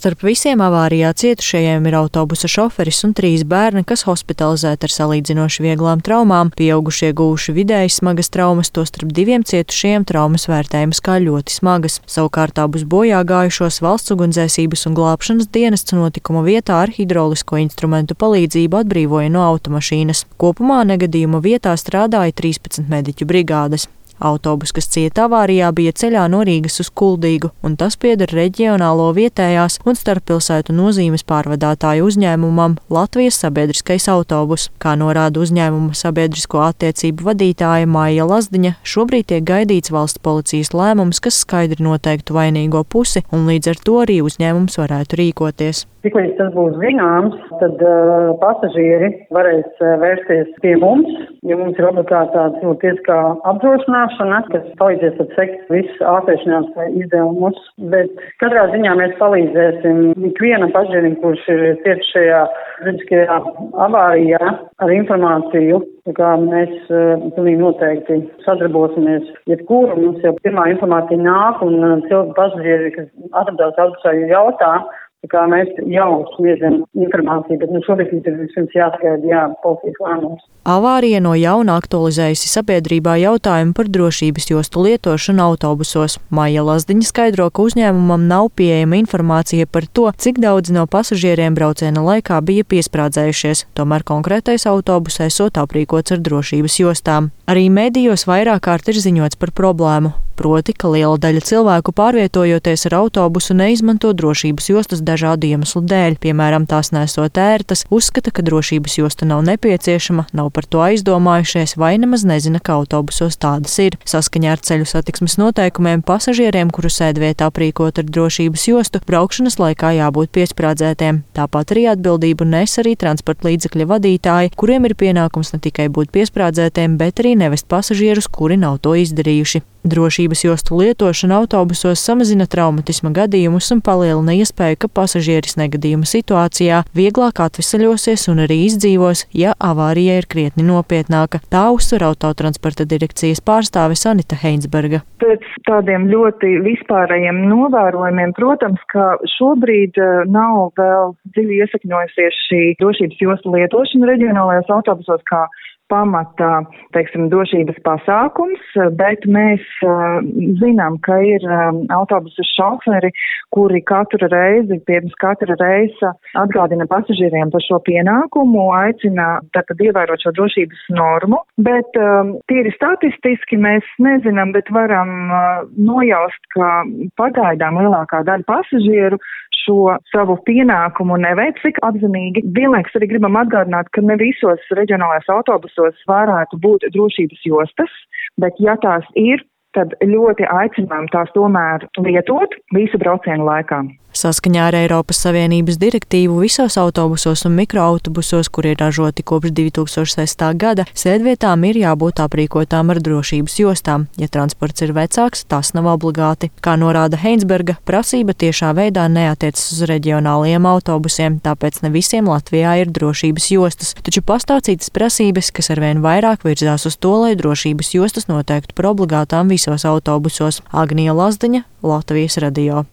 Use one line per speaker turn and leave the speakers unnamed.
Starp visiem avārijā cietušajiem ir autobusa šoferis un trīs bērni, kas hospitalizēti ar salīdzinoši vieglām traumām. Pieaugušie guvuši vidēji smagas traumas, tostarp diviem cietušajiem traumas vērtējums kā ļoti smagas. Savukārt abus bojā gājušos valsts ugunsdzēsības un glābšanas dienests notikuma vietā ar hidraulisko instrumentu palīdzību atbrīvoja no automašīnas. Kopumā negadījuma vietā strādāja 13 mediķu brigādes. Autobus, kas cieta avārijā, bija ceļā no Rīgas uz Kuldīgu, un tas pieder reģionālo vietējās un starppilsētu nozīmes pārvadātāju uzņēmumam Latvijas sabiedriskais autobus. Kā norāda uzņēmuma sabiedrisko attiecību vadītāja Māja Lazdiņa, šobrīd tiek gaidīts valsts policijas lēmums, kas skaidri noteiktu vainīgo pusi, un līdz ar to arī uzņēmums varētu rīkoties.
Tiklīdz tas būs zināms, tad uh, pasažieri varēs uh, vērsties pie mums, ja mums ir obligāti tāda nu, tiesiskā apdrošināšana, kas palīdzēs atsekt visus ārstēšanās izdevumus. Bet katrā ziņā mēs palīdzēsim ikvienam pasažierim, kurš ir tieši šajā traģiskajā avārijā ar informāciju. Tā kā mēs uh, pilnīgi noteikti sadarbosimies, jebkuru mums jau pirmā informācija nāk un uh, cilvēki pasažieri, kas atradās autosā, jautā, Tā kā mēs jau sniedzam informāciju, bet nu, šobrīd ir vispirms jāskaidro, jā, policijas lēmums.
Avārija no jauna aktualizējusi sabiedrībā jautājumu par drošības jostu lietošanu autobusos. Maija Lazdiņa skaidro, ka uzņēmumam nav pieejama informācija par to, cik daudz no pasažieriem brauciena laikā bija piesprādzējušies, tomēr konkrētais autobus esot aprīkots ar drošības jostām. Arī mēdījos vairāk kārt ir ziņots par problēmu proti, ka liela daļa cilvēku pārvietojoties ar autobusu neizmanto drošības jostas dažādu iemeslu dēļ, piemēram, tās nesot ērtas, uzskata, ka drošības josta nav nepieciešama, nav par to aizdomājušies vai nemaz nezina, ka autobusos tādas ir. Saskaņā ar ceļu satiksmes noteikumiem pasažieriem, kuru sēdvieta aprīkot ar drošības jostu, braukšanas laikā jābūt piesprādzētiem. Tāpat arī atbildību nes arī transporta līdzekļa vadītāji, kuriem ir pienākums ne tikai būt piesprādzētiem, bet arī nevest pasažierus, kuri nav to izdarījuši. Drošības jostu lietošana autobusos samazina traumatisma gadījumus un palielina iespēju, ka pasažieris negadījuma situācijā vieglāk atvesaļosies un arī izdzīvos, ja avārija ir krietni nopietnāka. Tā uzsver autotransporta direkcijas pārstāve Sanita Heinsberga.
Pēc tādiem ļoti vispārējiem novērojumiem, protams, ka šobrīd eh, nav vēl dziļi iesakņojusies šī drošības jostu lietošana reģionālajos autobusos kā pamata, teiksim, drošības pasākums, bet mēs uh, zinām, ka ir um, autobusu šoferi, kuri katru reizi, pirms katra reisa atgādina pasažieriem par šo pienākumu, aicina tātad ievērot šo drošības normu, bet um, tīri statistiski mēs nezinām, bet varam uh, nojaust, ka pagaidām lielākā daļa pasažieru šo savu pienākumu neveic tik apzinīgi. Vienlaiks arī gribam atgādināt, ka ne visos reģionālajos autobusos varētu būt drošības jostas, bet ja tās ir, tad ļoti aicinām tās tomēr lietot visu braucienu laikā.
Saskaņā ar Eiropas Savienības direktīvu visos autobusos un mikroautobusos, kuri ir ražoti kopš 2006. gada, sēdvietām ir jābūt aprīkotām ar drošības jostām. Ja transports ir vecāks, tas nav obligāti. Kā norāda Heinsberga, prasība tiešā veidā neatiecas uz reģionālajiem autobusiem, tāpēc ne visiem Latvijā ir drošības jostas. Taču pastāv citas prasības, kas arvien vairāk virzās uz to, lai drošības jostas noteiktu par obligātām visos autobusos. Agnija Lazdiņa, Latvijas radio.